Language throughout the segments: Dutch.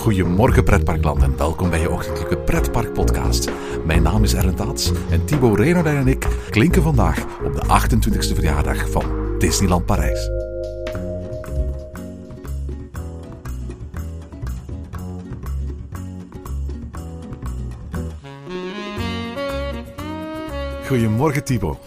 Goedemorgen pretparkland en welkom bij je ochtendelijke pretparkpodcast. Mijn naam is Ern Taats en Thibaut Renardijn en ik klinken vandaag op de 28e verjaardag van Disneyland Parijs. Goedemorgen Thibaut.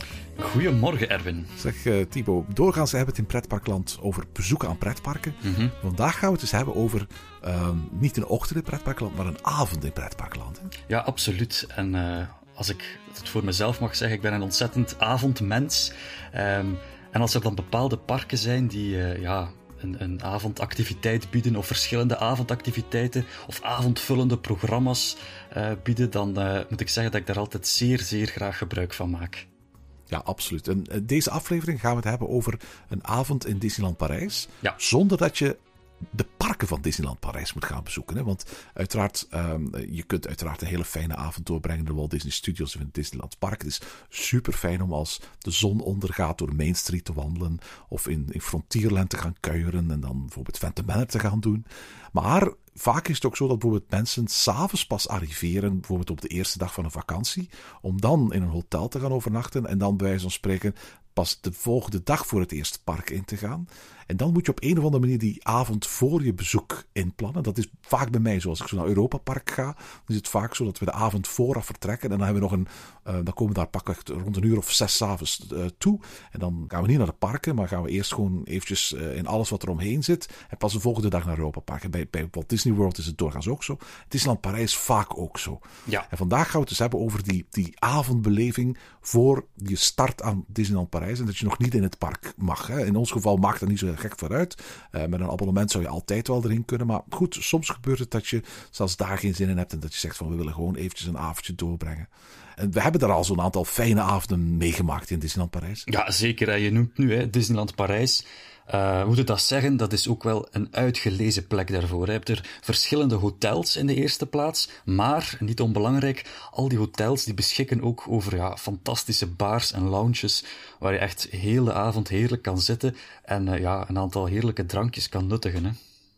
Goedemorgen, Erwin. Zeg uh, Thibaut, doorgaans hebben we het in pretparkland over bezoeken aan pretparken. Mhm. Vandaag gaan we het dus hebben over ehm, niet een ochtend in pretparkland, maar een avond in pretparkland. Hè? Ja, absoluut. En eh, als ik het voor mezelf mag zeggen, ik ben een ontzettend avondmens. Ehm, en als er dan bepaalde parken zijn die eh, ja, een, een, avondactiviteit bieden, of verschillende avondactiviteiten, of avondvullende programma's bieden, dan moet ik zeggen dat ik daar altijd zeer, zeer graag gebruik van maak. Ja, absoluut. En deze aflevering gaan we het hebben over een avond in Disneyland Parijs. Ja. Zonder dat je de parken van Disneyland Parijs moet gaan bezoeken. Hè? Want uiteraard, um, je kunt uiteraard een hele fijne avond doorbrengen in de Walt Disney Studios of in het Disneyland Park. Het is super fijn om als de zon ondergaat door Main Street te wandelen. Of in, in Frontierland te gaan kuieren en dan bijvoorbeeld Phantom Manor te gaan doen. Maar vaak is het ook zo dat bijvoorbeeld mensen s'avonds pas arriveren, bijvoorbeeld op de eerste dag van een vakantie, om dan in een hotel te gaan overnachten en dan bij wijze van spreken pas de volgende dag voor het eerste park in te gaan. En dan moet je op een of andere manier die avond voor je bezoek inplannen. Dat is vaak bij mij zo. Als ik zo naar Europa Park ga, dan is het vaak zo dat we de avond vooraf vertrekken. En dan hebben we nog een. Uh, dan komen we daar pakweg rond een uur of zes avonds uh, toe. En dan gaan we niet naar de parken, maar gaan we eerst gewoon eventjes uh, in alles wat er omheen zit. En pas de volgende dag naar Europa Park. En bij, bij Walt Disney World is het doorgaans ook zo. Disneyland Parijs vaak ook zo. Ja. En vandaag gaan we het dus hebben over die, die avondbeleving voor je start aan Disneyland Parijs. En dat je nog niet in het park mag. Hè. In ons geval maakt dat niet zo gek vooruit. Uh, met een abonnement zou je altijd wel erin kunnen. Maar goed, soms gebeurt het dat je zelfs daar geen zin in hebt. En dat je zegt van we willen gewoon eventjes een avondje doorbrengen. En we hebben daar al zo'n aantal fijne avonden meegemaakt in Disneyland Parijs. Ja, zeker. Je noemt nu hè, Disneyland Parijs. Uh, moet ik dat zeggen? Dat is ook wel een uitgelezen plek daarvoor. Je hebt er verschillende hotels in de eerste plaats, maar, niet onbelangrijk, al die hotels die beschikken ook over ja, fantastische bars en lounges, waar je echt heel de avond heerlijk kan zitten en uh, ja, een aantal heerlijke drankjes kan nuttigen. Hè?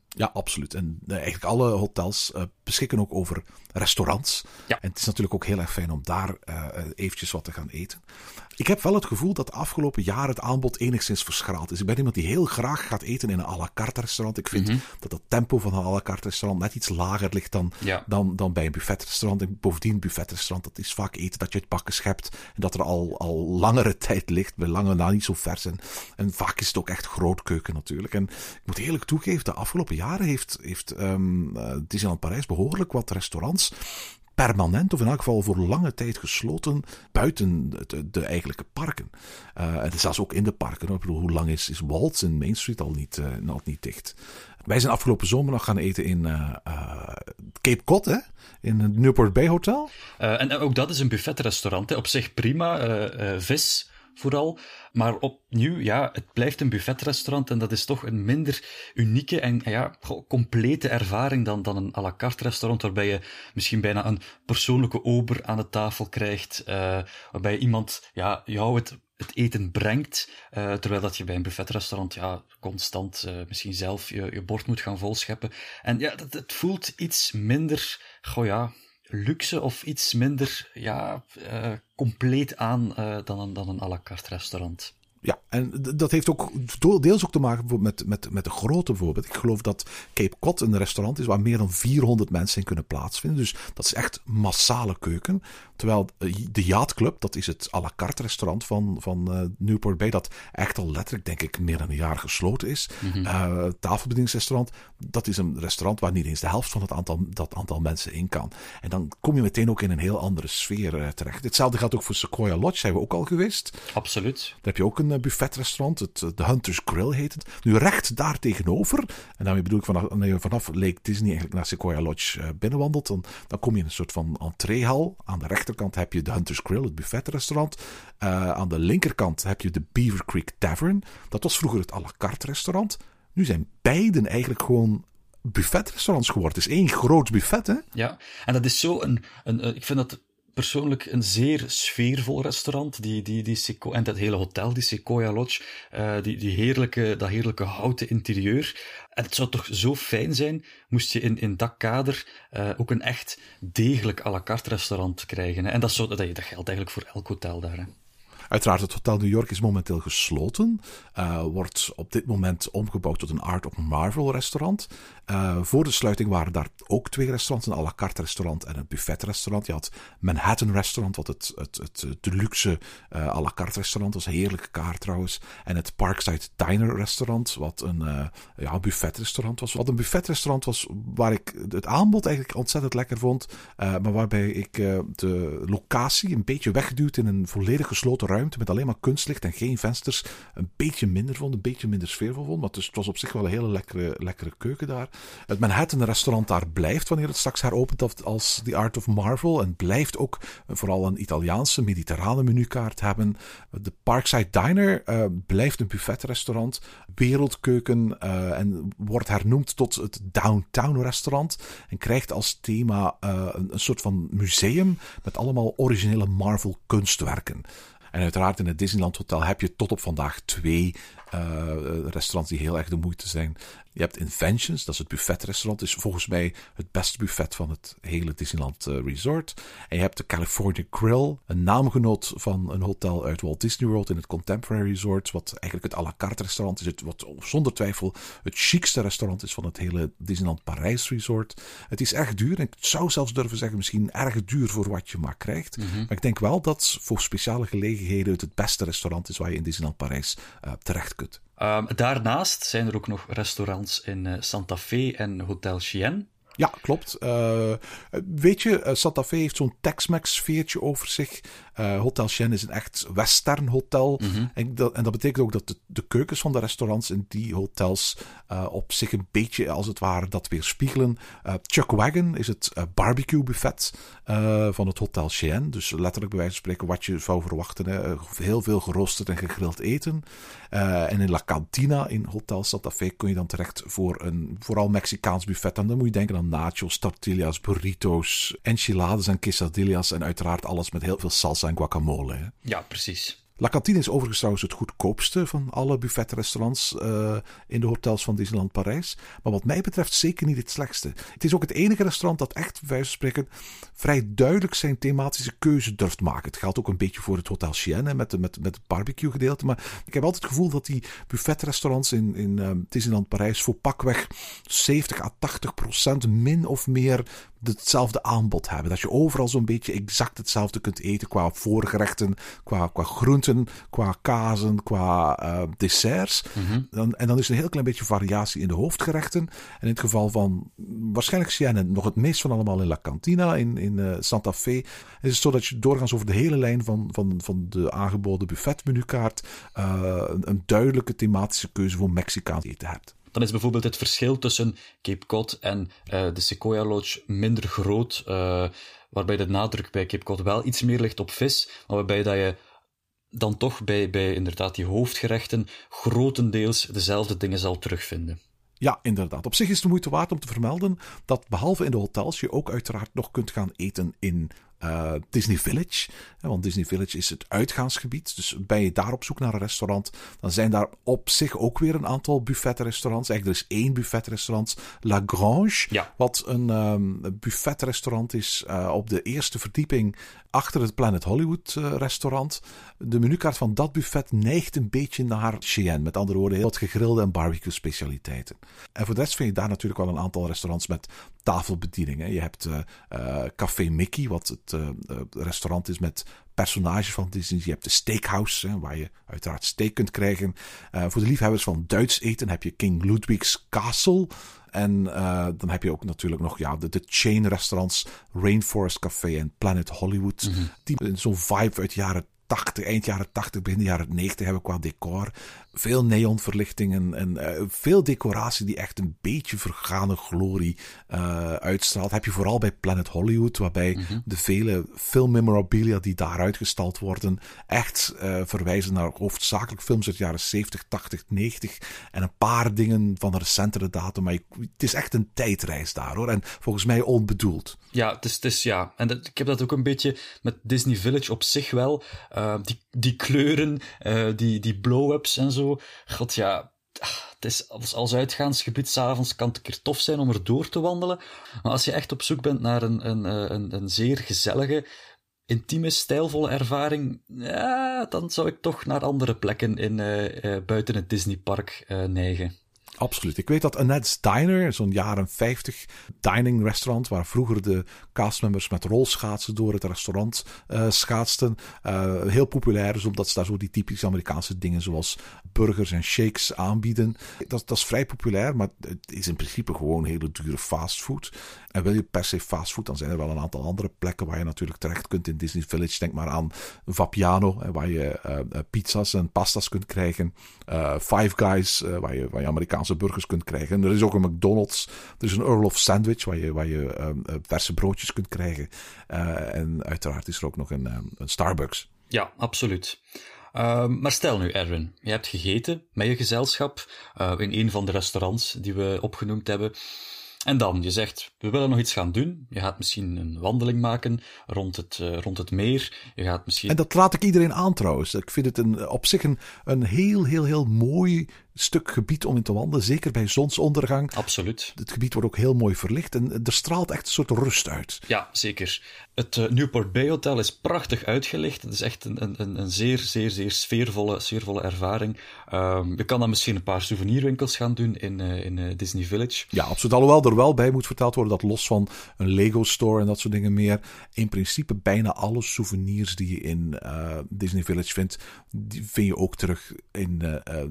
Ja, absoluut. En uh, eigenlijk alle hotels beschikken ook over restaurants. Ja. En het is natuurlijk ook heel erg fijn om daar uh, eventjes wat te gaan eten. Ik heb wel het gevoel dat de afgelopen jaren het aanbod enigszins verschraald is. Ik ben iemand die heel graag gaat eten in een à la carte restaurant. Ik vind mm -hmm. dat het tempo van een à la carte restaurant net iets lager ligt dan, ja. dan, dan bij een buffetrestaurant. En bovendien, een buffetrestaurant, dat is vaak eten dat je uit pakken schept. En dat er al, al langere tijd ligt, bij lange na niet zo vers. En, en vaak is het ook echt grootkeuken natuurlijk. En ik moet eerlijk toegeven, de afgelopen jaren heeft, heeft um, uh, Disneyland Parijs behoorlijk wat restaurants permanent, of in elk geval voor lange tijd gesloten, buiten de, de eigenlijke parken. Uh, en zelfs ook in de parken. Hoe lang is, is Waltz in Main Street al niet, uh, nog niet dicht? Wij zijn afgelopen zomer nog gaan eten in uh, Cape Cod, hè? in het Newport Bay Hotel. en ook dat is een buffetrestaurant. Hè? Op zich prima, vis vooral. Maar opnieuw, ja, het blijft een buffetrestaurant en dat is toch een minder unieke en ja, complete ervaring dan, dan een à la carte restaurant, waarbij je misschien bijna een persoonlijke ober aan de tafel krijgt, uh, waarbij iemand ja, jou het, het eten brengt, uh, terwijl dat je bij een buffetrestaurant ja, constant uh, misschien zelf je, je bord moet gaan volscheppen. En ja, het, het voelt iets minder, goh ja, luxe of iets minder ja, uh, compleet aan uh, dan, een, dan een à la carte restaurant. Ja, en dat heeft ook deels ook te maken met, met, met de grootte bijvoorbeeld. Ik geloof dat Cape Cod een restaurant is waar meer dan 400 mensen in kunnen plaatsvinden. Dus dat is echt massale keuken. Terwijl de Yacht Club, dat is het à la carte restaurant van, van uh, Newport Bay, dat echt al letterlijk, denk ik, meer dan een jaar gesloten is. Mm -hmm. uh, tafelbedieningsrestaurant, dat is een restaurant waar niet eens de helft van het aantal, dat aantal mensen in kan. En dan kom je meteen ook in een heel andere sfeer uh, terecht. Hetzelfde geldt ook voor Sequoia Lodge, zijn we ook al geweest. Absoluut. Daar heb je ook een buffetrestaurant, het de Hunter's Grill heet het. Nu recht daar tegenover, en daarmee bedoel ik vanaf, vanaf Lake Disney eigenlijk naar Sequoia Lodge binnenwandelt, dan, dan kom je in een soort van entreehal aan de rechterkant rechterkant heb je de Hunter's Grill, het buffetrestaurant. Uh, aan de linkerkant heb je de Beaver Creek Tavern. Dat was vroeger het à la carte restaurant. Nu zijn beiden eigenlijk gewoon buffetrestaurants geworden. Is één groot buffet, hè? Ja, en dat is zo een, een, ik vind dat persoonlijk een zeer sfeervol restaurant. Die, die, die Seco en dat hele hotel, die Sequoia Lodge, uh, die, die heerlijke, dat heerlijke houten interieur. En het zou toch zo fijn zijn, moest je in, in dat kader uh, ook een echt degelijk à la carte restaurant krijgen. En dat, zo, dat, dat geldt eigenlijk voor elk hotel daar. Hè? Uiteraard, het Hotel New York is momenteel gesloten. Uh, wordt op dit moment omgebouwd tot een Art of Marvel restaurant. Uh, voor de sluiting waren daar ook twee restaurants: een à la carte restaurant en een buffetrestaurant. Je had Manhattan Restaurant, wat het, het, het deluxe uh, à la carte restaurant was. Heerlijke kaart trouwens. En het Parkside Diner Restaurant, wat een uh, ja, buffetrestaurant was. Wat een buffetrestaurant was waar ik het aanbod eigenlijk ontzettend lekker vond. maar waarbij ik de locatie een beetje weggeduwd in een volledig gesloten ruimte met alleen maar kunstlicht en geen vensters. Een beetje minder vond, een beetje minder sfeervol vond. Maar het was op zich wel een hele lekkere, lekkere keuken daar. Het Manhattan restaurant daar blijft wanneer het straks heropent als The Art of Marvel. En blijft ook vooral een Italiaanse, mediterrane menukaart hebben. De Parkside Diner uh, blijft een buffetrestaurant. Wereldkeuken uh, en wordt hernoemd tot het Downtown restaurant. En krijgt als thema uh, een, een soort van museum met allemaal originele Marvel kunstwerken. En uiteraard in het Disneyland Hotel heb je tot op vandaag twee uh, restaurants die heel erg de moeite zijn. Je hebt Inventions, dat is het buffetrestaurant. is volgens mij het beste buffet van het hele Disneyland uh, Resort. En je hebt de California Grill, een naamgenoot van een hotel uit Walt Disney World in het Contemporary Resort. Wat eigenlijk het à la carte restaurant is. Het, wat zonder twijfel het chicste restaurant is van het hele Disneyland Parijs Resort. Het is erg duur. En ik zou zelfs durven zeggen, misschien erg duur voor wat je maar krijgt. Mm -hmm. Maar ik denk wel dat voor speciale gelegenheden het het beste restaurant is waar je in Disneyland Parijs uh, terecht Um, daarnaast zijn er ook nog restaurants in uh, Santa Fe en Hotel Chien. Ja, klopt. Uh, weet je, uh, Santa Fe heeft zo'n Tex-Mex sfeertje over zich. Uh, hotel Chien is een echt western hotel. Mm -hmm. en, dat, en, dat, betekent ook dat de, de, keukens van de restaurants in die hotels op zich een beetje, als het ware, dat weerspiegelen. Chuck Wagon is het barbecue buffet van het Hotel Chien. Dus letterlijk bij wijze van spreken wat je zou verwachten. Hè. Heel veel geroosterd en gegrild eten. en in La Cantina in Hotel Santa Fe kun je dan terecht voor een vooral Mexicaans buffet. En dan moet je denken aan nachos, tortillas, burritos, enchiladas en quesadillas. En uiteraard alles met heel veel salsa en guacamole. Ja, precies. La Cantine is overigens trouwens het goedkoopste van alle buffetrestaurants uh, in de hotels van Disneyland Parijs. Maar wat mij betreft zeker niet het slechtste. Het is ook het enige restaurant dat echt, bij van spreken, vrij duidelijk zijn thematische keuze durft maken. Het geldt ook een beetje voor het Hotel Chien met, met, met het barbecue gedeelte. Maar ik heb altijd het gevoel dat die buffetrestaurants in, in uh, Disneyland Parijs voor pakweg 70 à 80 procent min of meer hetzelfde aanbod hebben. Dat je overal zo'n beetje exact hetzelfde kunt eten qua voorgerechten, qua, qua groenten, qua kazen, qua uh, desserts. Mm -hmm. dan, en dan is er een heel klein beetje variatie in de hoofdgerechten. En in het geval van waarschijnlijk Sienne nog het meest van allemaal in La Cantina, in, in uh, Santa Fe, is het zo dat je doorgaans over de hele lijn van, van, van de aangeboden buffetmenukaart uh, een, een duidelijke thematische keuze voor Mexicaans eten hebt dan is bijvoorbeeld het verschil tussen Cape Cod en uh, de Sequoia Lodge minder groot, uh, waarbij de nadruk bij Cape Cod wel iets meer ligt op vis, maar waarbij dat je dan toch bij, bij inderdaad die hoofdgerechten grotendeels dezelfde dingen zal terugvinden. Ja, inderdaad. Op zich is het de moeite waard om te vermelden dat behalve in de hotels je ook uiteraard nog kunt gaan eten in uh, Disney Village. Want Disney Village is het uitgaansgebied. Dus ben je daar op zoek naar een restaurant, dan zijn daar op zich ook weer een aantal buffetrestaurants. Eigenlijk er is één buffetrestaurant, La Grange, ja. wat een um, buffetrestaurant is uh, op de eerste verdieping achter het Planet Hollywood uh, restaurant. De menukaart van dat buffet neigt een beetje naar Cheyenne. Met andere woorden, heel wat gegrilde en barbecue specialiteiten. En voor de rest vind je daar natuurlijk wel een aantal restaurants met tafelbedieningen. Je hebt uh, uh, Café Mickey, wat het restaurant is met personages van Disney. Je hebt de Steakhouse, hè, waar je uiteraard steak kunt krijgen. voor de liefhebbers van Duits eten heb je King Ludwig's Castle. En uh, dan heb je ook natuurlijk nog ja, de, de chain restaurants Rainforest Café en Planet Hollywood. Mm -hmm. Die zo'n vibe uit de jaren 80, eind jaren 80, begin jaren 90 hebben qua decor. Veel neonverlichtingen en uh, veel decoratie die echt een beetje vergane glorie uh, uitstraalt. Heb je vooral bij Planet Hollywood, waarbij mm -hmm. de vele filmmemorabilia die daar uitgestald worden, echt uh, verwijzen naar hoofdzakelijk films uit de jaren 70, 80, 90 en een paar dingen van recentere datum. Maar je, het is echt een tijdreis daar hoor. En volgens mij onbedoeld. Ja, het is, het is ja. En dat, ik heb dat ook een beetje met Disney Village op zich wel. Die, die kleuren, die, die blow-ups en zo. Ja, het is als, als uitgaansgebied s'avonds kan het een keer tof zijn om er door te wandelen. Maar als je echt op zoek bent naar een, een, een, een zeer gezellige, intieme, stijlvolle ervaring, ja, dan zou ik toch naar andere plekken in, uh, uh, buiten het Disneypark uh, neigen. Absoluut. Ik weet dat Annette's Diner, zo'n jaren 50 dining restaurant, waar vroeger de castmembers met rolschaatsen door het restaurant uh, schaatsten, uh, heel populair is omdat ze daar zo die typische Amerikaanse dingen zoals burgers en shakes aanbieden. Dat, dat is vrij populair, maar het is in principe gewoon hele dure fastfood. En wil je per se fastfood, dan zijn er wel een aantal andere plekken waar je natuurlijk terecht kunt in Disney Village. Denk maar aan Vapiano, waar je pizza's en pastas kunt krijgen. Five Guys, waar, je, waar je Amerikaanse burgers kunt krijgen. er is ook een McDonald's. Er is een Earl of Sandwich, waar je, waar je um, verse broodjes kunt krijgen. en uiteraard is er ook nog een, um, een Starbucks. Ja, absoluut. Uh, maar stel nu, Erwin, je hebt gegeten met je gezelschap uh, in een van de restaurants die we opgenoemd hebben. En dan, je zegt, we willen nog iets gaan doen. Je gaat misschien een wandeling maken rond het, uh, rond het meer. Je gaat misschien... En dat laat ik iedereen aan trouwens. Ik vind het een, op zich een, een heel, heel, heel mooi stuk gebied om in te wandelen. Zeker bij zonsondergang. Absoluut. Het gebied wordt ook heel mooi verlicht en er straalt echt een soort rust uit. Ja, zeker. Het uh, Newport Bay Hotel is prachtig uitgelicht. Het is echt een, een, een zeer, zeer, zeer sfeervolle, sfeervolle ervaring. Um, je kan dan misschien een paar souvenirwinkels gaan doen in, uh, in uh, Disney Village. Ja, absoluut. Alhoewel er wel bij moet verteld worden dat los van een Lego store en dat soort dingen meer, in principe bijna alle souvenirs die je in Disney Village vindt, die vind je ook terug in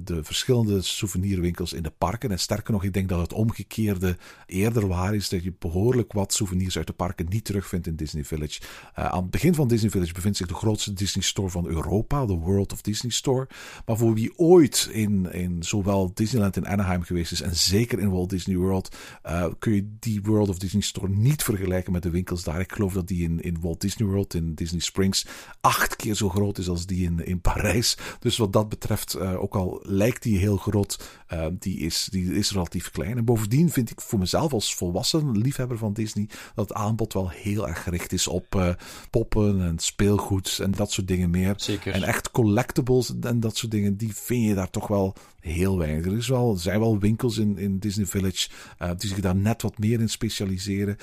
de verschillende souvenirwinkels in de parken. En sterker nog, ik denk dat het omgekeerde eerder waar is. Dat je behoorlijk wat souvenirs uit de parken niet terugvindt in Disney Village. Uh, aan het begin van Disney Village bevindt zich de grootste Disney Store van Europa, de World of Disney Store. Maar voor wie ooit in, in zowel Disneyland in Anaheim geweest is en zeker in Walt Disney World, uh, kun je die World of Disney Store niet vergelijken met de winkels daar. Ik geloof dat die in, in Walt Disney World, in Disney Springs, acht keer zo groot is als die in, in Parijs. Dus wat dat betreft, uh, ook al lijkt die heel groot, uh, die, is, die is relatief klein. En bovendien vind ik voor mezelf als volwassen liefhebber van Disney dat het aanbod wel heel erg gericht is op uh, poppen en speelgoed en dat soort dingen meer. Zeker. En echt collectibles en dat soort dingen, die vind je daar toch wel heel weinig. Er, is wel, er zijn wel winkels in, in Disney Village uh, die zich daar net wat meer in specialiseren.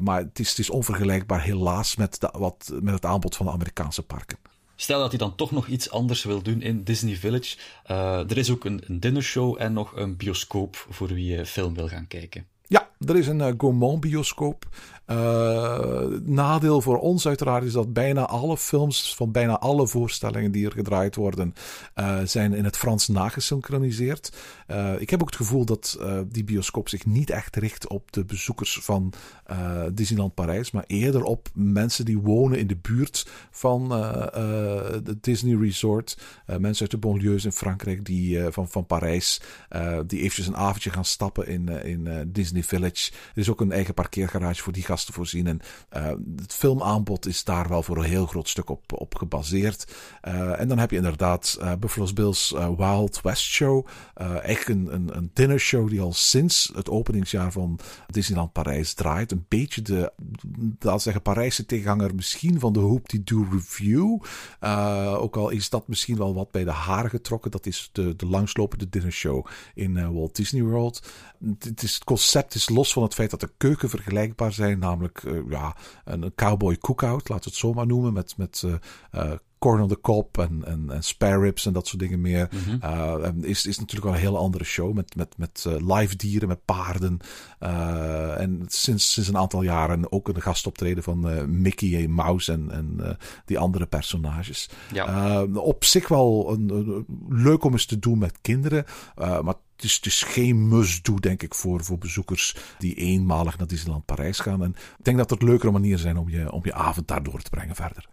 maar het is, het is onvergelijkbaar helaas met, de, wat, met het aanbod van de Amerikaanse parken. Stel dat hij dan toch nog iets anders wil doen in Disney Village. Uh, er is ook een, een dinnershow en nog een bioscoop voor wie film wil gaan kijken. Ja, er is een uh, Gaumont bioscoop. Uh, nadeel voor ons uiteraard is dat bijna alle films van bijna alle voorstellingen die er gedraaid worden, uh, zijn in het Frans nagesynchroniseerd. Uh, ik heb ook het gevoel dat die bioscoop zich niet echt richt op de bezoekers van Disneyland Parijs, maar eerder op mensen die wonen in de buurt van de Disney Resort. mensen uit de banlieues in Frankrijk die, van, van Parijs, die eventjes een avondje gaan stappen in, in Disney Village. Er is ook een eigen parkeergarage voor die gasten te voorzien. En uh, het filmaanbod is daar wel voor een heel groot stuk op, op gebaseerd. Uh, en dan heb je inderdaad uh, Buffalo Bill's Wild West Show. echt een, een, een dinnershow die al sinds het openingsjaar van Disneyland Parijs draait. Een beetje de, zeggen, Parijse tegenhanger misschien van de Hoop die Do Review. ook al is dat misschien wel wat bij de haren getrokken. Dat is de, de langslopende dinnershow in Walt Disney World. Het, het concept is los van het feit dat de keuken vergelijkbaar zijn, namelijk uh, ja, een cowboy cookout, laten we het zo maar noemen, met, met uh, uh, corn on the cob en, en, en spare ribs en dat soort dingen meer. Mm -hmm. is, is natuurlijk wel een hele andere show met, met, met live dieren, met paarden. en sinds, sinds een aantal jaren ook een gastoptreden van Mickey en Mouse en, en die andere personages. Ja. op zich wel een, een, leuk om eens te doen met kinderen, maar het is, het is geen must-do, denk ik, voor, voor bezoekers die eenmalig naar Disneyland Parijs gaan. En ik denk dat het leukere manieren zijn om je, om je avond daar door te brengen verder.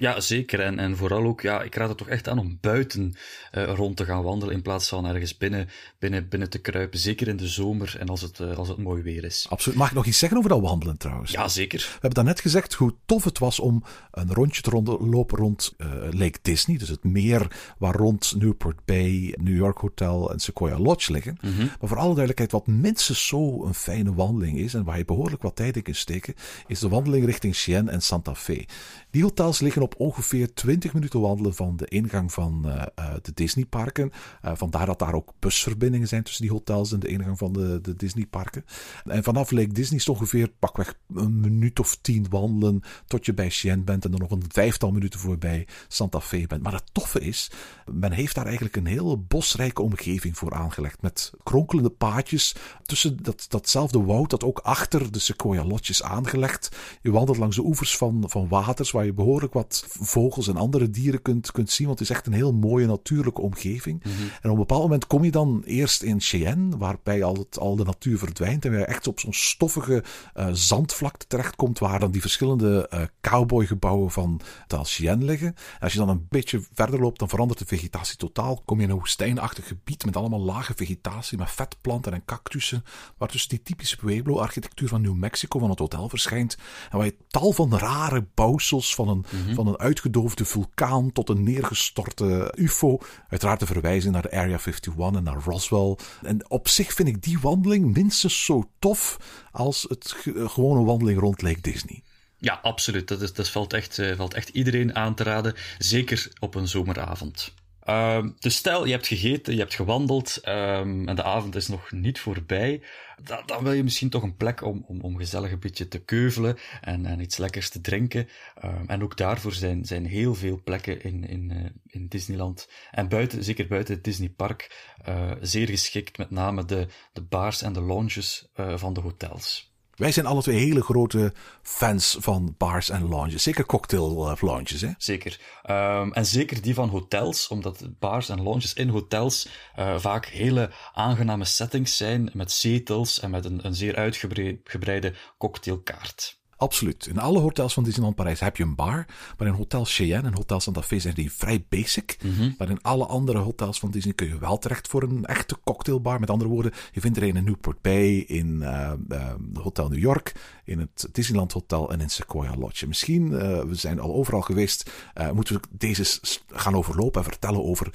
Ja, zeker. En, en vooral ook, ja, ik raad het toch echt aan om buiten uh, rond te gaan wandelen in plaats van ergens binnen, binnen, binnen te kruipen. Zeker in de zomer en als het, uh, als het mooi weer is. Absoluut. Mag ik nog iets zeggen over dat wandelen trouwens? Ja, zeker. We hebben daarnet gezegd hoe tof het was om een rondje te lopen rond uh, Lake Disney. Dus het meer waar rond Newport Bay, New York Hotel en Sequoia Lodge liggen. Mm -hmm. Maar voor alle duidelijkheid, wat minstens zo een fijne wandeling is en waar je behoorlijk wat tijd in kunt steken, is de wandeling richting Chien en Santa Fe. Die hotels liggen op ongeveer 20 minuten wandelen van de ingang van uh, uh, de Disneyparken. Uh, vandaar dat daar ook busverbindingen zijn tussen die hotels en de ingang van de, de Disneyparken. En vanaf Lake Disney is ongeveer pakweg een minuut of tien wandelen tot je bij Chien bent en dan nog een vijftal minuten voorbij Santa Fe bent. Maar het toffe is, men heeft daar eigenlijk een hele bosrijke omgeving voor aangelegd met kronkelende paadjes tussen dat, datzelfde woud dat ook achter de Sequoia Lodge is aangelegd. Je wandelt langs de oevers van, van waters waar je behoorlijk wat vogels en andere dieren kunt, kunt zien. Want het is echt een heel mooie natuurlijke omgeving. Mm -hmm. En op een bepaald moment kom je dan eerst in Cheyenne, waarbij al, het, al de natuur verdwijnt. En waar je echt op zo'n stoffige uh, zandvlakte terechtkomt, waar dan die verschillende uh, cowboygebouwen van Taal Cheyenne liggen. En als je dan een beetje verder loopt, dan verandert de vegetatie totaal. Kom je in een woestijnachtig gebied met allemaal lage vegetatie, met vetplanten en cactussen. Waar tussen die typische Pueblo-architectuur van New Mexico van het hotel verschijnt. En waar je tal van rare bouwsels van een, Mhm. van een uitgedoofde vulkaan tot een neergestorte UFO. Uiteraard de verwijzing naar Area 51 en naar Roswell. En op zich vind ik die wandeling minstens zo tof als het ge- gewone wandeling rond Lake Disney. Ja, absoluut. Dat, is, dat valt, echt, uh, valt echt iedereen aan te raden. Zeker op een zomeravond. Um, dus stel, je hebt gegeten, je hebt gewandeld um, en de avond is nog niet voorbij. Dan, dan wil je misschien toch een plek om, om, om gezellig een beetje te keuvelen en, en iets lekkers te drinken. Um, en ook daarvoor zijn, zijn heel veel plekken in, in, uh, in Disneyland en buiten, zeker buiten het Disneypark, uh, zeer geschikt. Met name de, de bars en de lounges uh, van de hotels. Wij zijn alle twee hele grote fans van bars en lounges. Zeker cocktail lounges, hè? Zeker. Um, en zeker die van hotels, omdat bars en lounges in hotels uh, vaak hele aangename settings zijn met zetels en met een, een zeer uitgebreide cocktailkaart. Absoluut. In alle hotels van Disneyland Parijs heb je een bar. Maar in Hotel Cheyenne en Hotel Santa Fe zijn die vrij basic. Mm -hmm. Maar in alle andere hotels van Disney kun je wel terecht voor een echte cocktailbar. Met andere woorden, je vindt er een in Newport Bay, in uh, uh, Hotel New York, in het Disneyland Hotel en in Sequoia Lodge. Misschien, uh, we zijn al overal geweest, moeten we deze gaan overlopen en vertellen over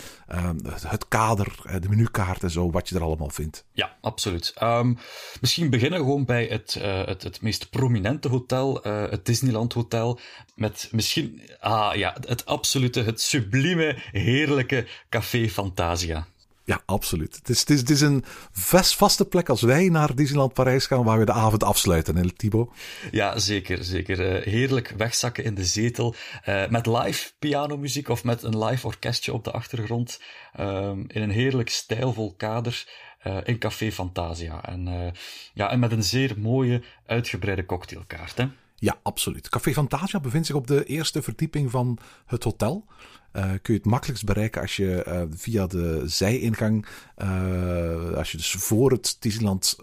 het kader, de menukaart en zo, wat je er allemaal vindt. Ja, absoluut. Um, misschien beginnen gewoon bij het, het, het meest prominente hotel hotel, uh, het Disneyland Hotel, met misschien, ah ja, het absolute, het sublieme, heerlijke Café Fantasia. Ja, absoluut. Het is, het is, het is een vast, vaste plek als wij naar Disneyland Parijs gaan, waar we de avond afsluiten, hè, Thibaut? Ja, zeker, zeker. Uh, heerlijk wegzakken in de zetel, uh, met live pianomuziek of met een live orkestje op de achtergrond, um, in een heerlijk stijlvol kader. Uh, in Café Fantasia. En, uh, ja, en met een zeer mooie, uitgebreide cocktailkaart. Hè? Ja, absoluut. Café Fantasia bevindt zich op de eerste verdieping van het hotel. Uh, kun je het makkelijkst bereiken als je via de zijingang, als je dus voor het Disneyland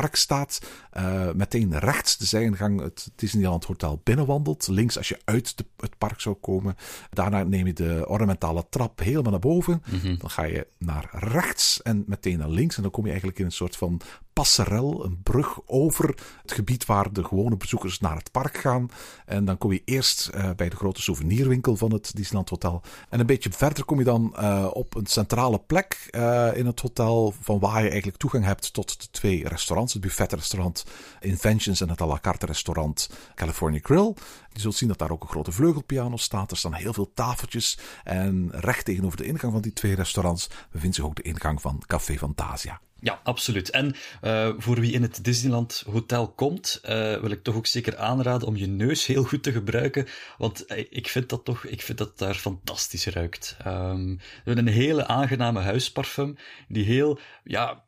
park staat, uh, meteen rechts de zijingang het Disneyland Hotel binnenwandelt. Links als je uit de, het park zou komen. Daarna neem je de ornamentale trap helemaal naar boven. Mm -hmm. Dan ga je naar rechts en meteen naar links. En dan kom je eigenlijk in een soort van passerel, een brug over het gebied waar de gewone bezoekers naar het park gaan. En dan kom je eerst uh, bij de grote souvenirwinkel van het Disneyland Hotel. En een beetje verder kom je dan uh, op een centrale plek uh, in het hotel, van waar je eigenlijk toegang hebt tot de twee restaurants. Het buffetrestaurant Inventions en het à la carte restaurant California Grill. Je zult zien dat daar ook een grote vleugelpiano staat. Er staan heel veel tafeltjes. En recht tegenover de ingang van die twee restaurants bevindt zich ook de ingang van Café Fantasia. Ja, absoluut. En uh, voor wie in het Disneyland Hotel komt, uh, wil ik toch ook zeker aanraden om je neus heel goed te gebruiken. Want uh, ik vind dat toch, ik vind dat daar fantastisch ruikt. Um, we een hele aangename huisparfum, die heel, ja,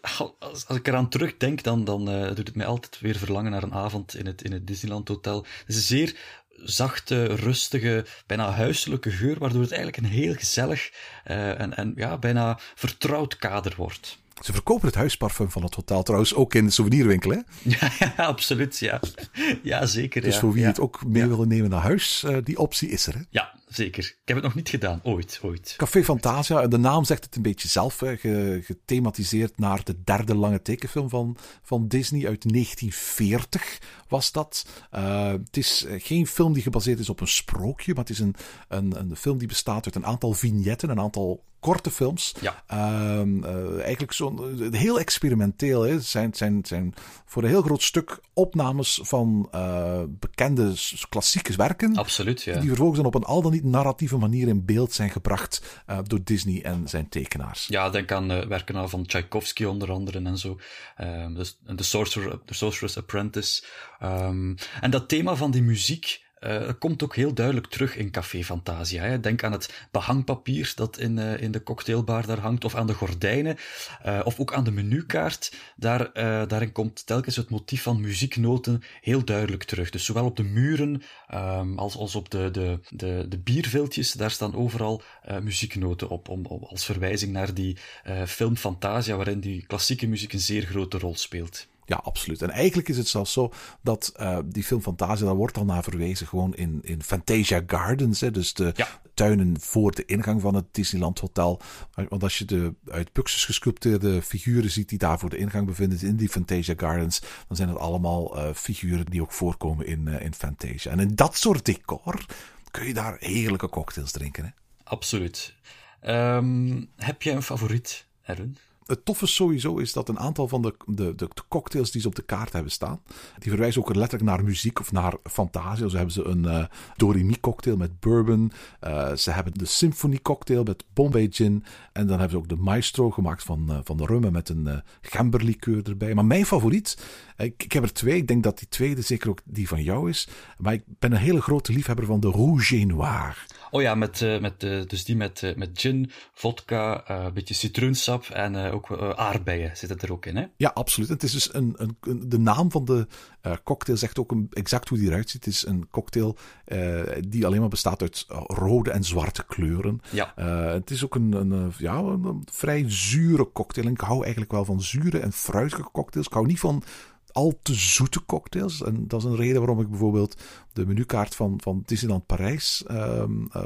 als, als ik eraan terugdenk, dan, dan doet het mij altijd weer verlangen naar een avond in het, in het Disneyland Hotel. Het is een zeer zachte, rustige, bijna huiselijke geur, waardoor het eigenlijk een heel gezellig en, en ja, bijna vertrouwd kader wordt. Ze verkopen het huisparfum van het hotel trouwens ook in de souvenirwinkel, hè? Ja, ja absoluut, ja. Ja, zeker. Dus ja. voor wie ja. het ook mee willen nemen naar huis, uh, die optie is er, hè? Ja, zeker. Ik heb het nog niet gedaan, ooit, ooit. Café Fantasia, de naam zegt het een beetje zelf, ge, gethematiseerd naar de derde lange tekenfilm van, van Disney uit 1940 was dat. Uh, het is geen film die gebaseerd is op een sprookje, maar het is een, een, een film die bestaat uit een aantal vignetten, een aantal korte films. Ja. Uh, uh, eigenlijk zo'n heel experimenteel. Hè. Het zijn, zijn, zijn voor een heel groot stuk opnames van uh, bekende klassieke werken. Absoluut, ja. Die vervolgens dan op een al dan niet narratieve manier in beeld zijn gebracht uh, door Disney en zijn tekenaars. Ja, denk aan werken van Tchaikovsky onder andere en zo. Um, dus, The, Sorcerer, The Sorcerer's Apprentice. Um, en dat thema van die muziek uh, komt ook heel duidelijk terug in Café Fantasia. Hè. Denk aan het behangpapier dat in, uh, in de cocktailbar daar hangt, of aan de gordijnen, uh, of ook aan de menukaart. Daar, daarin komt telkens het motief van muzieknoten heel duidelijk terug. Dus zowel op de muren um, als, op de, de, de, de bierviltjes, daar staan overal muzieknoten op, om, als verwijzing naar die film Fantasia, waarin die klassieke muziek een zeer grote rol speelt. Ja, absoluut. En eigenlijk is het zelfs zo dat uh, die film Fantasia, daar wordt al naar verwezen gewoon in, in Fantasia Gardens. Hè, dus de ja. tuinen voor de ingang van het Disneyland Hotel. Want als je de uit buxus gesculpteerde figuren ziet die daar voor de ingang bevinden in die Fantasia Gardens, dan zijn het allemaal uh, figuren die ook voorkomen in, uh, in Fantasia. En in dat soort decor kun je daar heerlijke cocktails drinken. Hè? Absoluut. Um, heb jij een favoriet, Erwin? Het toffe sowieso is dat een aantal van de, de, de, cocktails die ze op de kaart hebben staan, die verwijzen ook letterlijk naar muziek of naar fantasie. Zo hebben ze een uh, Doremi cocktail met bourbon. Uh, ze hebben de Symphony cocktail met Bombay gin. En dan hebben ze ook de Maestro gemaakt van, uh, van de rummen met een uh, gemberlikeur erbij. Maar mijn favoriet, ik, ik heb er twee. Ik denk dat die tweede zeker ook die van jou is. Maar ik ben een hele grote liefhebber van de Rouge Noir. Oh ja, met, met, dus die met, met gin, vodka, een beetje citroensap en ook aardbeien zitten er ook in, hè? Ja, absoluut. Het is dus een, een, een de naam van de cocktail zegt ook een, exact hoe die eruit ziet. Het is een cocktail die alleen maar bestaat uit rode en zwarte kleuren. Ja. het is ook een, een, ja, een, een vrij zure cocktail. En ik hou eigenlijk wel van zure en fruitige cocktails. Ik hou niet van al te zoete cocktails. En dat is een reden waarom ik bijvoorbeeld de menukaart van, van Disneyland Parijs um, uh,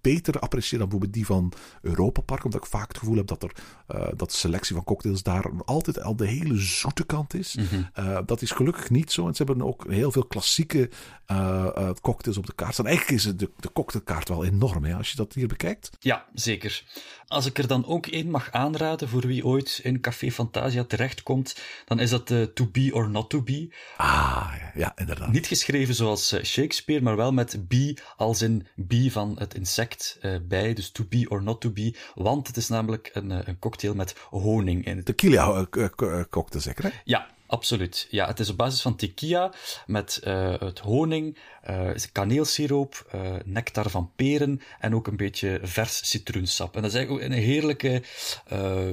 beter apprecieer dan bijvoorbeeld die van Europa Park. Omdat ik vaak het gevoel heb dat, er, uh, dat de selectie van cocktails daar altijd al de hele zoete kant is. Mhm. Mm -hmm. uh, dat is gelukkig niet zo. En ze hebben ook heel veel klassieke uh, cocktails op de kaart staan. Eigenlijk is de, de cocktailkaart wel enorm hè, als je dat hier bekijkt. Ja, zeker. Als ik er dan ook één mag aanraden voor wie ooit in Café Fantasia terechtkomt, dan is dat de To Be or Not To Be. Ah, ja, inderdaad. Niet geschreven zoals Shakespeare, maar wel met be als in be van het insect bij. Dus To Be or Not To Be. Want het is namelijk een, een cocktail met honing in het. Tequila uh, cocktail zeker, hè? Ja, Absoluut. Ja, het is op basis van tequila met uh, het honing, uh, kaneelsiroop, uh, nectar van peren en ook een beetje vers citroensap. En dat is eigenlijk een heerlijke,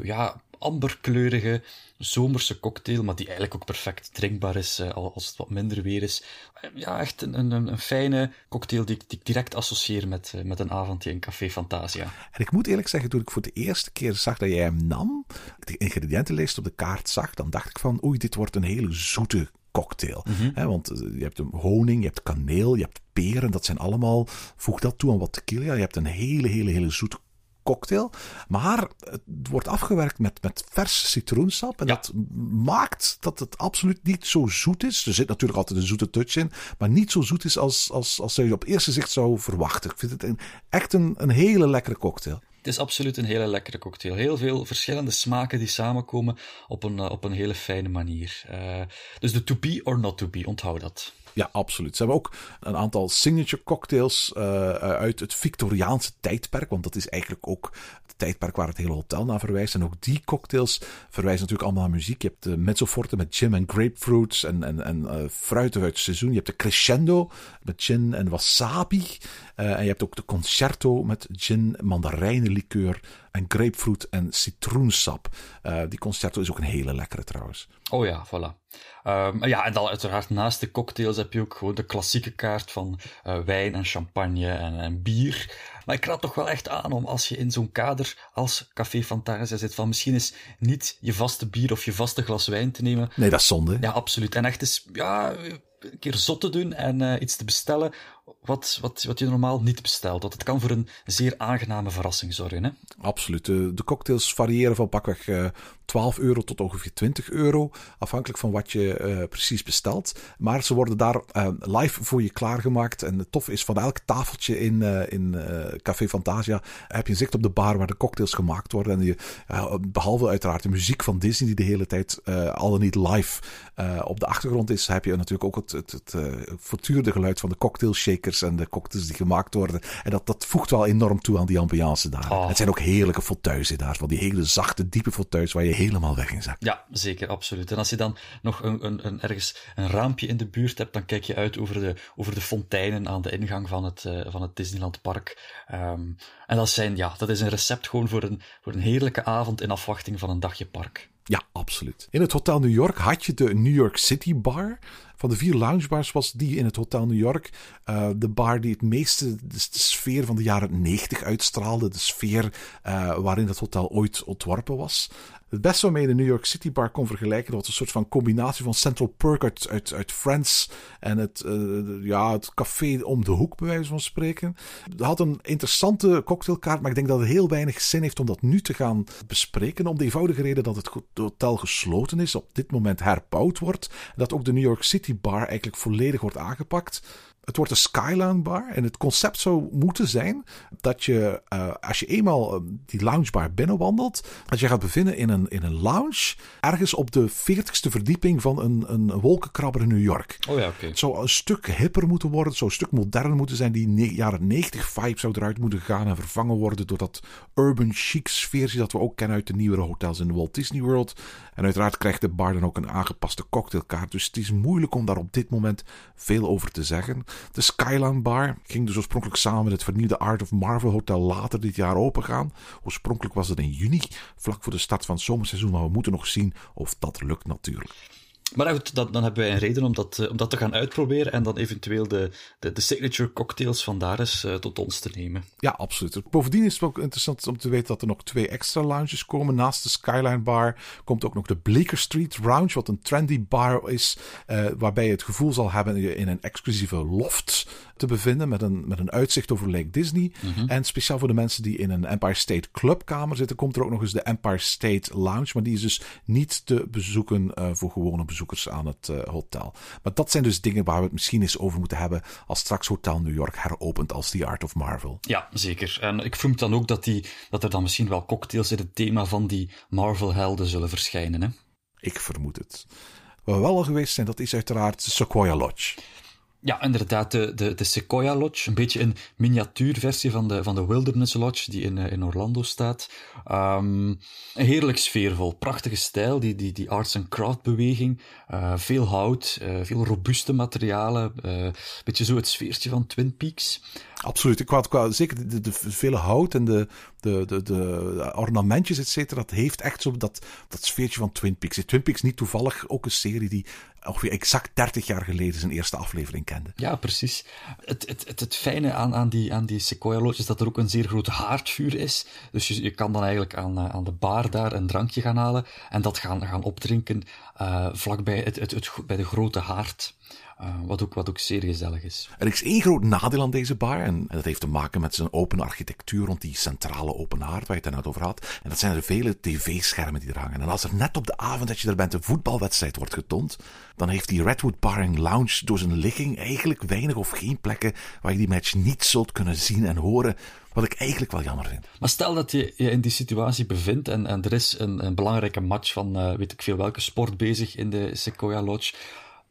ja, amberkleurige zomerse cocktail, maar die eigenlijk ook perfect drinkbaar is uh, als het wat minder weer is. Ja, echt een, een, een fijne cocktail die, die ik direct associeer met, uh, met een avondje in Café Fantasia. En ik moet eerlijk zeggen, toen ik voor de eerste keer zag dat jij hem nam, de ingrediëntenlijst op de kaart zag, dan dacht ik van, oei, dit wordt een hele zoete cocktail. Mhm. He, want je hebt een honing, je hebt kaneel, je hebt peren, dat zijn allemaal, voeg dat toe aan wat tequila, je hebt een hele, hele, hele zoete cocktail. Maar het wordt afgewerkt met, met vers citroensap. En Ja. dat maakt dat het absoluut niet zo zoet is. Er zit natuurlijk altijd een zoete touch in. Maar niet zo zoet is als, als, als je op eerste zicht zou verwachten. Ik vind het een, echt een, een hele lekkere cocktail. Het is absoluut een hele lekkere cocktail. Heel veel verschillende smaken die samenkomen op een, uh, op een hele fijne manier. Uh, dus de to be or not to be, onthoud dat. Ja, absoluut. Ze hebben ook een aantal signature cocktails uh, uit het Victoriaanse tijdperk. Want dat is eigenlijk ook het tijdperk waar het hele hotel naar verwijst. En ook die cocktails verwijzen natuurlijk allemaal naar muziek. Je hebt de mezzoforte met gin en grapefruits en, en, en uh, fruiten uit het seizoen. Je hebt de crescendo met gin en wasabi. En je hebt ook de concerto met gin, mandarijnenlikeur en grapefruit en citroensap. Uh, die concerto is ook een hele lekkere trouwens. Oh ja, voilà. Um, ja, en dan uiteraard naast de cocktails heb je ook gewoon de klassieke kaart van uh, wijn en champagne en, en bier. Maar ik raad toch wel echt aan om als je in zo'n kader als Café Fantasia zit, van misschien eens niet je vaste bier of je vaste glas wijn te nemen. Nee, dat is zonde. Ja, absoluut. En echt eens, ja, een keer zot te doen en uh, iets te bestellen wat, wat, wat je normaal niet bestelt. Dat het kan voor een zeer aangename verrassing zorgen. Hè? Absoluut. De, de cocktails variëren van pakweg uh, 12 euro tot ongeveer 20 euro. Afhankelijk van wat je uh, precies bestelt. Maar ze worden daar uh, live voor je klaargemaakt. En het tof is van elk tafeltje in, in Café Fantasia heb je zicht op de bar waar de cocktails gemaakt worden. En je, behalve uiteraard de muziek van Disney die de hele tijd al dan niet live op de achtergrond is, heb je natuurlijk ook het, het, het, voortdurende geluid van de cocktail shakers en de cocktails die gemaakt worden. En dat, dat voegt wel enorm toe aan die ambiance daar. Oh. Het zijn ook heerlijke fauteuils daar. Van die hele zachte, diepe fauteuils waar je helemaal weg in zakt. Ja, zeker, absoluut. En als je dan nog een, een, een, ergens een raampje in de buurt hebt, dan kijk je uit over de, over de fonteinen aan de ingang van het, uh, van het Disneyland Park. Um, en dat, zijn, ja, dat is een recept gewoon voor een, voor een heerlijke avond in afwachting van een dagje park. Ja, absoluut. In het Hotel New York had je de New York City Bar. Van de vier loungebars was die in het Hotel New York uh, de bar die het meeste de, sfeer van de jaren 90 uitstraalde. De sfeer uh, waarin het hotel ooit ontworpen was. Het beste waarmee je de New York City Bar kon vergelijken, dat was een soort van combinatie van Central Perk uit, uit, Friends en het, uh, ja, het café om de hoek, bij wijze van spreken. Het had een interessante cocktailkaart, maar ik denk dat het heel weinig zin heeft om dat nu te gaan bespreken. Om de eenvoudige reden dat het hotel gesloten is, op dit moment herbouwd wordt. En dat ook de New York City Bar eigenlijk volledig wordt aangepakt. Het wordt een Skyline bar. En het concept zou moeten zijn dat je, uh, als je eenmaal uh, die loungebar binnenwandelt, dat je gaat bevinden in een, in een lounge. Ergens op de 40ste verdieping van een, een wolkenkrabber in New York. Oh ja, oké. Okay. Het zou een stuk hipper moeten worden. Het zou een stuk modern moeten zijn. Die jaren 90 vibe zou eruit moeten gaan en vervangen worden door dat urban chic sfeertje dat we ook kennen uit de nieuwere hotels in de Walt Disney World. En uiteraard krijgt de bar dan ook een aangepaste cocktailkaart. Dus het is moeilijk om daar op dit moment veel over te zeggen. De Skyline Bar ging dus oorspronkelijk samen met het vernieuwde Art of Marvel Hotel later dit jaar opengaan. Oorspronkelijk was het in juni, vlak voor de start van het zomerseizoen, maar we moeten nog zien of dat lukt natuurlijk. Maar goed, dan, hebben wij een reden om dat, om dat te gaan uitproberen en dan eventueel de, de, de signature cocktails van daar eens uh, tot ons te nemen. Ja, absoluut. Bovendien is het ook interessant om te weten dat er nog twee extra lounges komen. Naast de Skyline Bar komt ook nog de Bleecker Street Lounge, wat een trendy bar is, uh, waarbij je het gevoel zal hebben in een exclusieve loft te bevinden met een, met een uitzicht over Lake Disney. Mhm. Mm -hmm. En speciaal voor de mensen die in een Empire State Clubkamer zitten, komt er ook nog eens de Empire State Lounge. Maar die is dus niet te bezoeken uh, voor gewone bezoekers aan het uh, hotel. Maar dat zijn dus dingen waar we het misschien eens over moeten hebben als straks Hotel New York heropent als The Art of Marvel. Ja, zeker. En ik vermoed dan ook dat, die, dat er dan misschien wel cocktails in het thema van die Marvel-helden zullen verschijnen. Hè? Ik vermoed het. Waar we wel al geweest zijn, dat is uiteraard Sequoia Lodge. Ja, inderdaad, de, de, de Sequoia Lodge. Een beetje een miniatuurversie van de, van de Wilderness Lodge, die in, in Orlando staat. Um, heerlijk sfeervol, prachtige stijl, die, die, die arts and craft beweging. Uh, veel hout, uh, veel robuuste materialen. Een beetje zo het sfeertje van Twin Peaks. Absoluut. Wou, qua, zeker de, de, de, vele hout en de, de, de, de ornamentjes, et cetera, dat heeft echt zo dat, dat sfeertje van Twin Peaks. Twin Peaks niet toevallig ook een serie die ongeveer exact 30 jaar geleden zijn eerste aflevering kende. Ja, precies. Het, het, het, het fijne aan, aan, die, aan die Sequoia Lodge is dat er ook een zeer groot haardvuur is. Dus je, je kan dan eigenlijk aan, aan de bar daar een drankje gaan halen en dat gaan, gaan opdrinken uh, vlakbij het, het, het, bij de grote haard. Uh, wat, ook, wat ook zeer gezellig is. Er is één groot nadeel aan deze bar. En, dat heeft te maken met zijn open architectuur rond die centrale open haard waar je het net over had. En dat zijn er vele tv-schermen die er hangen. En als er net op de avond dat je er bent een voetbalwedstrijd wordt getoond, dan heeft die Redwood Bar Lounge door zijn ligging eigenlijk weinig of geen plekken waar je die match niet zult kunnen zien en horen. Wat ik eigenlijk wel jammer vind. Maar stel dat je je in die situatie bevindt en, en er is een, een belangrijke match van uh, weet ik veel welke sport bezig in de Sequoia Lodge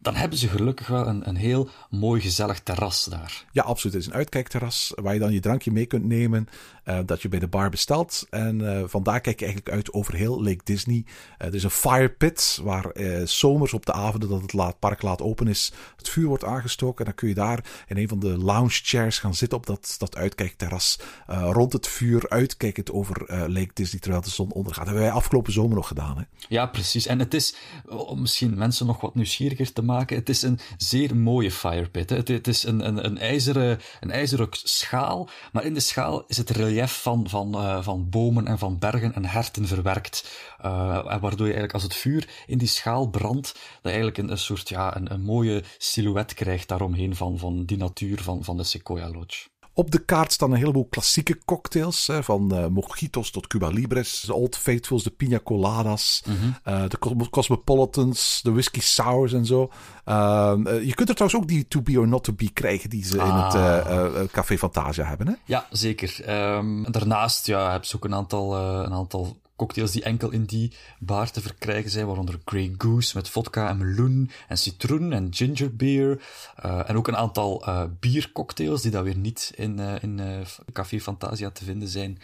dan hebben ze gelukkig wel een, een heel mooi gezellig terras daar. Ja, absoluut. Het is een uitkijkterras waar je dan je drankje mee kunt nemen. Eh, dat je bij de bar bestelt. En uh, vandaar kijk je eigenlijk uit over heel Lake Disney. er is een fire pit waar zomers op de avonden dat het laat, park laat open is, het vuur wordt aangestoken. En dan kun je daar in een van de lounge chairs gaan zitten op dat, dat uitkijkterras. rond het vuur, uitkijkend over Lake Disney terwijl de zon ondergaat. Hebben wij afgelopen zomer nog gedaan. Hè? Ja, precies. En het is, om misschien mensen nog wat nieuwsgieriger te maken, het is een zeer mooie firepit. Het, het is een, een, een, ijzeren, een ijzeren schaal, maar in de schaal is het relief van, van, uh, van bomen en van bergen en herten verwerkt. Uh, waardoor je eigenlijk als het vuur in die schaal brandt, dat eigenlijk een, een soort, ja, een, een mooie silhouet krijgt daaromheen van, van die natuur van, van de Sequoia Lodge. Op de kaart staan een heleboel klassieke cocktails. Hè, van uh, mojitos tot Cuba Libres. De Old Faithfuls, de Pina Coladas. Mm -hmm. uh, de Cosmopolitans, de Whisky Sours en zo. Uh, je kunt er trouwens ook die To Be or Not To Be krijgen die ze ah. in het ah. Café Fantasia hebben. Hè? Ja, zeker. Um, daarnaast ja, heb je ook een aantal, een aantal cocktails die enkel in die bar te verkrijgen zijn, waaronder Grey Goose met vodka en meloen en citroen en ginger beer. Uh, en ook een aantal uh, biercocktails die dan weer niet in, uh, in Café Fantasia te vinden zijn.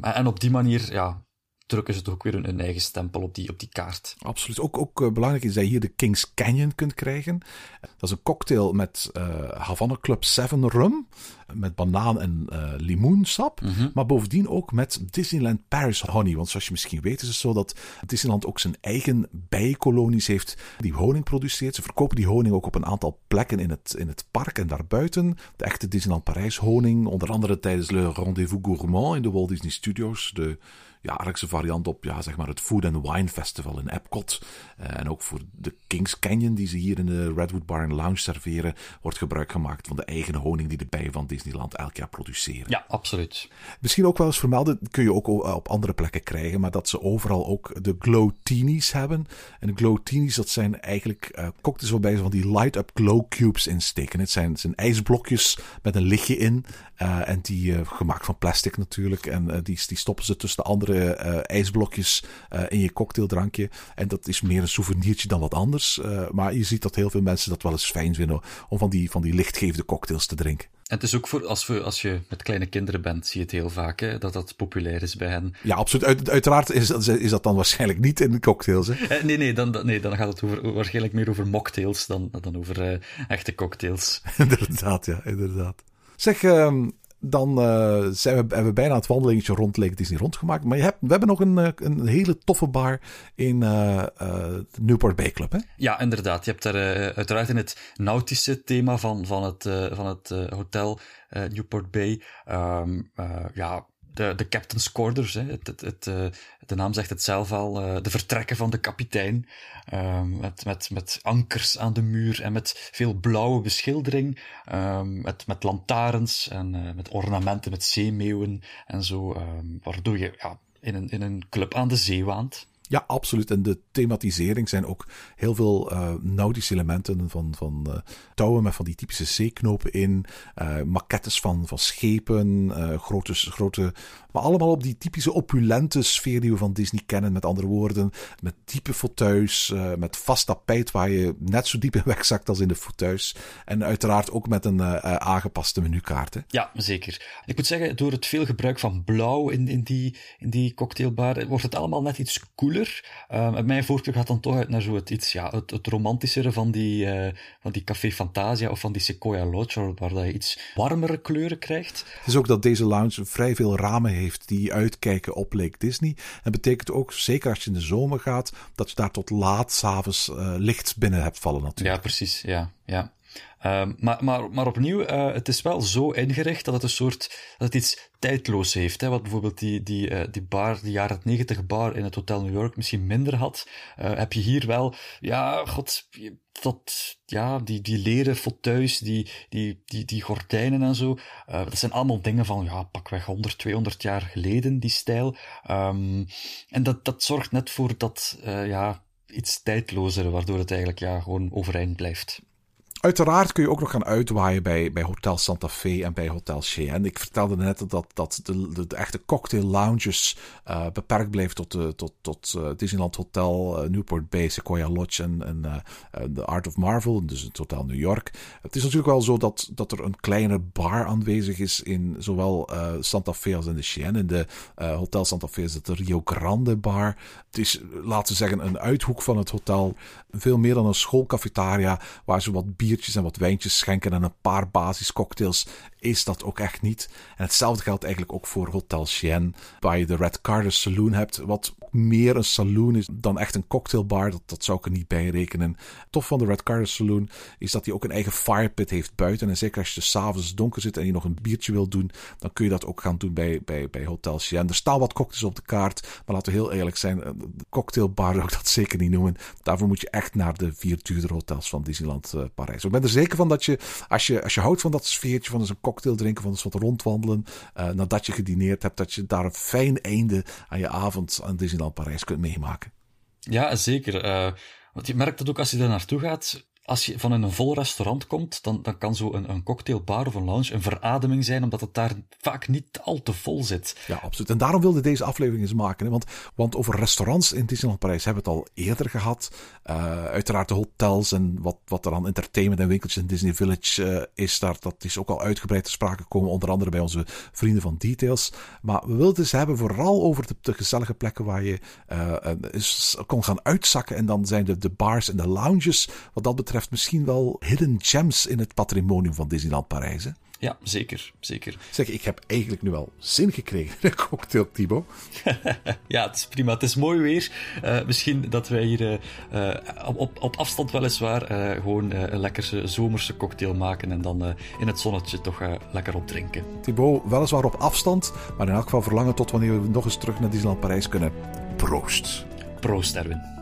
En, op die manier, ja, drukken ze toch weer een, eigen stempel op die, op die kaart. Absoluut. Ook, ook belangrijk is dat je hier de Kings Canyon kunt krijgen. Dat is een cocktail met Havana Club 7 rum, met banaan en uh, limoensap, mm -hmm. maar bovendien ook met Disneyland Paris honey. Want zoals je misschien weet is het zo dat Disneyland ook zijn eigen bijenkolonies heeft die honing produceert. Ze verkopen die honing ook op een aantal plekken in het, in het park en daarbuiten. De echte Disneyland Parijs honing, onder andere tijdens Le Rendezvous Gourmand in de Walt Disney Studios, de jaarlijkse variant op ja, zeg maar het Food and Wine Festival in Epcot. Uh, en ook voor de Kings Canyon die ze hier in de Redwood Bar and Lounge serveren, wordt gebruik gemaakt van de eigen honing die de bijen van Disneyland elk jaar produceren. Ja, absoluut. Misschien ook wel eens vermelden, kun je ook op andere plekken krijgen, maar dat ze overal ook de glowteenies hebben. En de glowteenies, dat zijn eigenlijk uh, cocktails waarbij ze van die light-up glow cubes insteken. Het zijn, het zijn ijsblokjes met een lichtje in uh, en die gemaakt van plastic natuurlijk. En die, die stoppen ze tussen de andere uh, ijsblokjes uh, in je cocktaildrankje. En dat is meer een souvenirtje dan wat anders. Uh, maar je ziet dat heel veel mensen dat wel eens fijn vinden om van die, van die lichtgevende cocktails te drinken. En het is ook voor als, we, als je met kleine kinderen bent, zie je het heel vaak, hè, dat dat populair is bij hen. Ja, absoluut. Uit, uiteraard is, is dat dan waarschijnlijk niet in de cocktails. Hè? nee, nee dan, nee, dan gaat het over, waarschijnlijk meer over mocktails dan, dan over echte cocktails. inderdaad, ja, inderdaad. Zeg, um, dan uh, zijn we, hebben we bijna het wandelingetje rond Lake Disney rondgemaakt. Maar je hebt, we hebben nog een, eh, een hele toffe bar in uh, Newport Bay Club, hè? Ja, inderdaad. Je hebt daar uiteraard in het nautische thema van, van het, van het hotel Newport Bay... Um, ja, de, de captain's quarters. Hè. Het, het, het, uh, de naam zegt het zelf al. Uh, de vertrekken van de kapitein. Um, met, met, met ankers aan de muur en met veel blauwe beschildering. Um, met, met lantaarns en uh, met ornamenten, met zeemeeuwen en zo. Um, waardoor je ja, in, een, in een club aan de zee waant. Ja, absoluut. En de thematisering zijn ook heel veel uh, nautische elementen van, van uh, touwen met van die typische zeeknopen in, uh, maquettes van, van schepen, grote, grote, maar allemaal op die typische opulente sfeer die we van Disney kennen. Met andere woorden, met diepe fauteuils, met vast tapijt waar je net zo diep in wegzakt als in de fauteuils. En uiteraard ook met een aangepaste menukaart. Hè? Ja, zeker. Ik moet zeggen, door het veel gebruik van blauw in, in, die, in die cocktailbar, wordt het allemaal net iets Um, mijn voorkeur gaat dan toch uit naar zo het iets, ja, het, het romantischere van die, uh, van die Café Fantasia of van die Sequoia Lodge, waar, waar dat je iets warmere kleuren krijgt. Het is ook dat deze lounge vrij veel ramen heeft die uitkijken op Lake Disney. En betekent ook, zeker als je in de zomer gaat, dat je daar tot laat s'avonds uh, licht binnen hebt vallen natuurlijk. Ja, precies. Ja, ja. Um, maar, maar, maar opnieuw, uh, het is wel zo ingericht dat het een soort, dat het iets tijdloos heeft. Hè? Wat bijvoorbeeld die, die, uh, die bar, die jaren 90 bar in het Hotel New York misschien minder had, uh, heb je hier wel, ja, god, dat, ja, die, die leren fauteuils, die, die, die, die gordijnen en zo. dat zijn allemaal dingen van, ja, pakweg 100, 200 jaar geleden, die stijl. Um, en dat, dat zorgt net voor dat, ja, iets tijdlozere, waardoor het eigenlijk, ja, gewoon overeind blijft. Uiteraard kun je ook nog gaan uitwaaien bij, bij Hotel Santa Fe en bij Hotel Cheyenne. Ik vertelde net dat, dat de, de, echte cocktail lounges uh, beperkt bleven tot, uh, tot, tot uh, Disneyland Hotel, Newport Bay, Sequoia Lodge en, en The Art of Marvel, dus het Hotel New York. Het is natuurlijk wel zo dat, dat er een kleine bar aanwezig is in zowel Santa Fe als in de Cheyenne. In de Hotel Santa Fe is het de Rio Grande bar. Het is, laten we zeggen, een uithoek van het hotel. Veel meer dan een schoolcafetaria waar ze wat en wat wijntjes schenken en een paar basiscocktails is dat ook echt niet. En hetzelfde geldt eigenlijk ook voor Hotel Chien, waar je de Red Carter Saloon hebt, wat meer een saloon is dan echt een cocktailbar. Dat, zou ik er niet bij rekenen. Tof van de Red Carter Saloon is dat hij ook een eigen firepit heeft buiten. En zeker als je s'avonds donker zit en je nog een biertje wil doen, dan kun je dat ook gaan doen bij, bij, bij Hotel Chien. Er staan wat cocktails op de kaart, maar laten we heel eerlijk zijn, de cocktailbar zou ik dat zeker niet noemen. Daarvoor moet je echt naar de vier duurdere hotels van Disneyland uh, Parijs. Ik ben er zeker van dat je als, je, als je houdt van dat sfeertje van een cocktail drinken, van eens wat rondwandelen, uh, nadat je gedineerd hebt, dat je daar een fijn einde aan je avond aan Disneyland Parijs kunt meemaken. Ja, zeker. Uh, want je merkt dat ook als je daar naartoe gaat als je van een vol restaurant komt, dan, dan kan zo een, een cocktailbar of een lounge een verademing zijn, omdat het daar vaak niet al te vol zit. Ja, absoluut. En daarom wilde deze aflevering eens maken. Want, want over restaurants in Disneyland Parijs hebben we het al eerder gehad. Uh, uiteraard de hotels en wat, wat er aan entertainment en winkeltjes in Disney Village uh, is, daar, dat is ook al uitgebreid te sprake gekomen, onder andere bij onze vrienden van Details. Maar we wilden het eens hebben vooral over de, gezellige plekken waar je uh, kon gaan uitzakken. En dan zijn de, de bars en de lounges, wat dat betreft betreft misschien wel hidden gems in het patrimonium van Disneyland Parijs. Hè? Ja, zeker, zeker. Zeg, ik heb eigenlijk nu al zin gekregen in een cocktail, Thibaut. ja, het is prima. Het is mooi weer. Uh, misschien dat wij hier uh, op, op afstand weliswaar uh, gewoon een lekkere zomerse cocktail maken en dan in het zonnetje toch lekker opdrinken. Thibaut, weliswaar op afstand, maar in elk geval verlangen tot wanneer we nog eens terug naar Disneyland Parijs kunnen. Proost. Proost, Erwin.